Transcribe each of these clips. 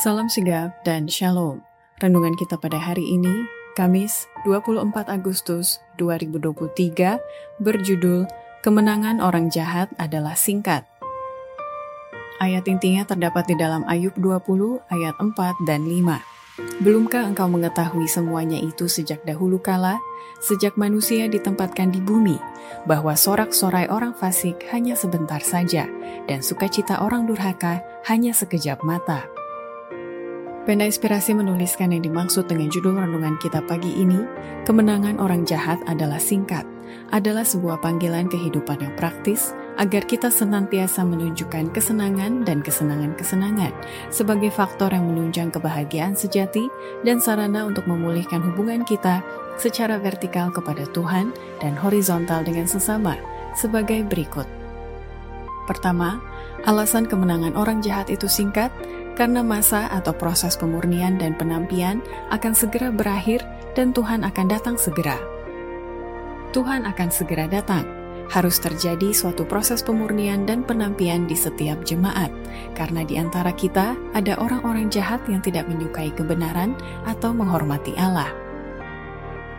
Salam sigap dan shalom. Renungan kita pada hari ini, Kamis 24 Agustus 2023, berjudul Kemenangan Orang Jahat adalah Singkat. Ayat intinya terdapat di dalam Ayub 20 ayat 4 dan 5. Belumkah engkau mengetahui semuanya itu sejak dahulu kala, sejak manusia ditempatkan di bumi, bahwa sorak-sorai orang fasik hanya sebentar saja, dan sukacita orang durhaka hanya sekejap mata. Penda Inspirasi menuliskan yang dimaksud dengan judul renungan kita pagi ini, kemenangan orang jahat adalah singkat, adalah sebuah panggilan kehidupan yang praktis agar kita senantiasa menunjukkan kesenangan dan kesenangan-kesenangan sebagai faktor yang menunjang kebahagiaan sejati dan sarana untuk memulihkan hubungan kita secara vertikal kepada Tuhan dan horizontal dengan sesama sebagai berikut. Pertama, alasan kemenangan orang jahat itu singkat karena masa atau proses pemurnian dan penampian akan segera berakhir dan Tuhan akan datang segera. Tuhan akan segera datang. Harus terjadi suatu proses pemurnian dan penampian di setiap jemaat, karena di antara kita ada orang-orang jahat yang tidak menyukai kebenaran atau menghormati Allah.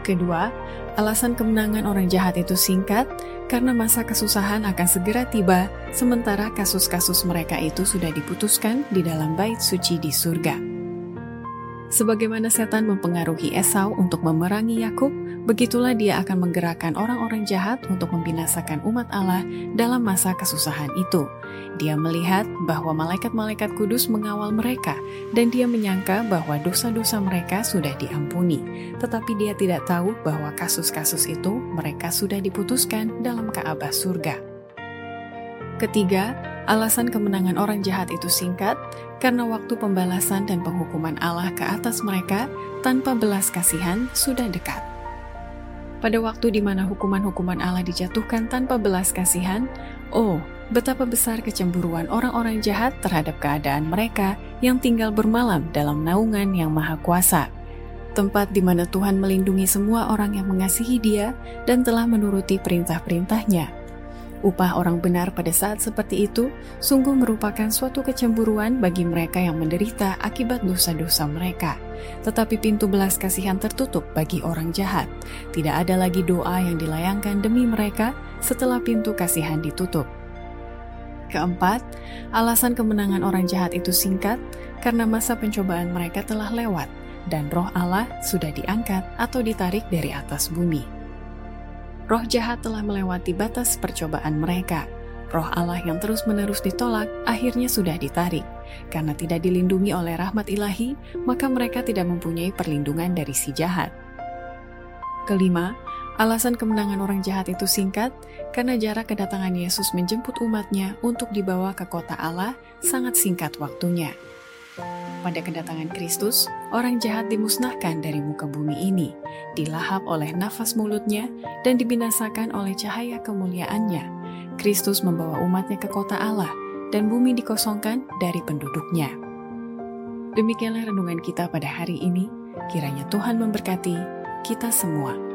Kedua, alasan kemenangan orang jahat itu singkat karena masa kesusahan akan segera tiba, sementara kasus-kasus mereka itu sudah diputuskan di dalam bait suci di surga. Sebagaimana setan mempengaruhi Esau untuk memerangi Yakub, begitulah dia akan menggerakkan orang-orang jahat untuk membinasakan umat Allah dalam masa kesusahan itu. Dia melihat bahwa malaikat-malaikat kudus mengawal mereka, dan dia menyangka bahwa dosa-dosa mereka sudah diampuni. Tetapi dia tidak tahu bahwa kasus-kasus itu mereka sudah diputuskan dalam Ka'bah surga. Ketiga, alasan kemenangan orang jahat itu singkat karena waktu pembalasan dan penghukuman Allah ke atas mereka tanpa belas kasihan sudah dekat. Pada waktu di mana hukuman-hukuman Allah dijatuhkan tanpa belas kasihan, oh, betapa besar kecemburuan orang-orang jahat terhadap keadaan mereka yang tinggal bermalam dalam naungan yang maha kuasa. Tempat di mana Tuhan melindungi semua orang yang mengasihi dia dan telah menuruti perintah-perintahnya Upah orang benar pada saat seperti itu sungguh merupakan suatu kecemburuan bagi mereka yang menderita akibat dosa-dosa mereka. Tetapi pintu belas kasihan tertutup bagi orang jahat. Tidak ada lagi doa yang dilayangkan demi mereka setelah pintu kasihan ditutup. Keempat, alasan kemenangan orang jahat itu singkat karena masa pencobaan mereka telah lewat dan roh Allah sudah diangkat atau ditarik dari atas bumi roh jahat telah melewati batas percobaan mereka. Roh Allah yang terus-menerus ditolak akhirnya sudah ditarik. Karena tidak dilindungi oleh rahmat ilahi, maka mereka tidak mempunyai perlindungan dari si jahat. Kelima, alasan kemenangan orang jahat itu singkat karena jarak kedatangan Yesus menjemput umatnya untuk dibawa ke kota Allah sangat singkat waktunya. Pada kedatangan Kristus, orang jahat dimusnahkan dari muka bumi ini, dilahap oleh nafas mulutnya, dan dibinasakan oleh cahaya kemuliaannya. Kristus membawa umatnya ke kota Allah, dan bumi dikosongkan dari penduduknya. Demikianlah renungan kita pada hari ini. Kiranya Tuhan memberkati kita semua.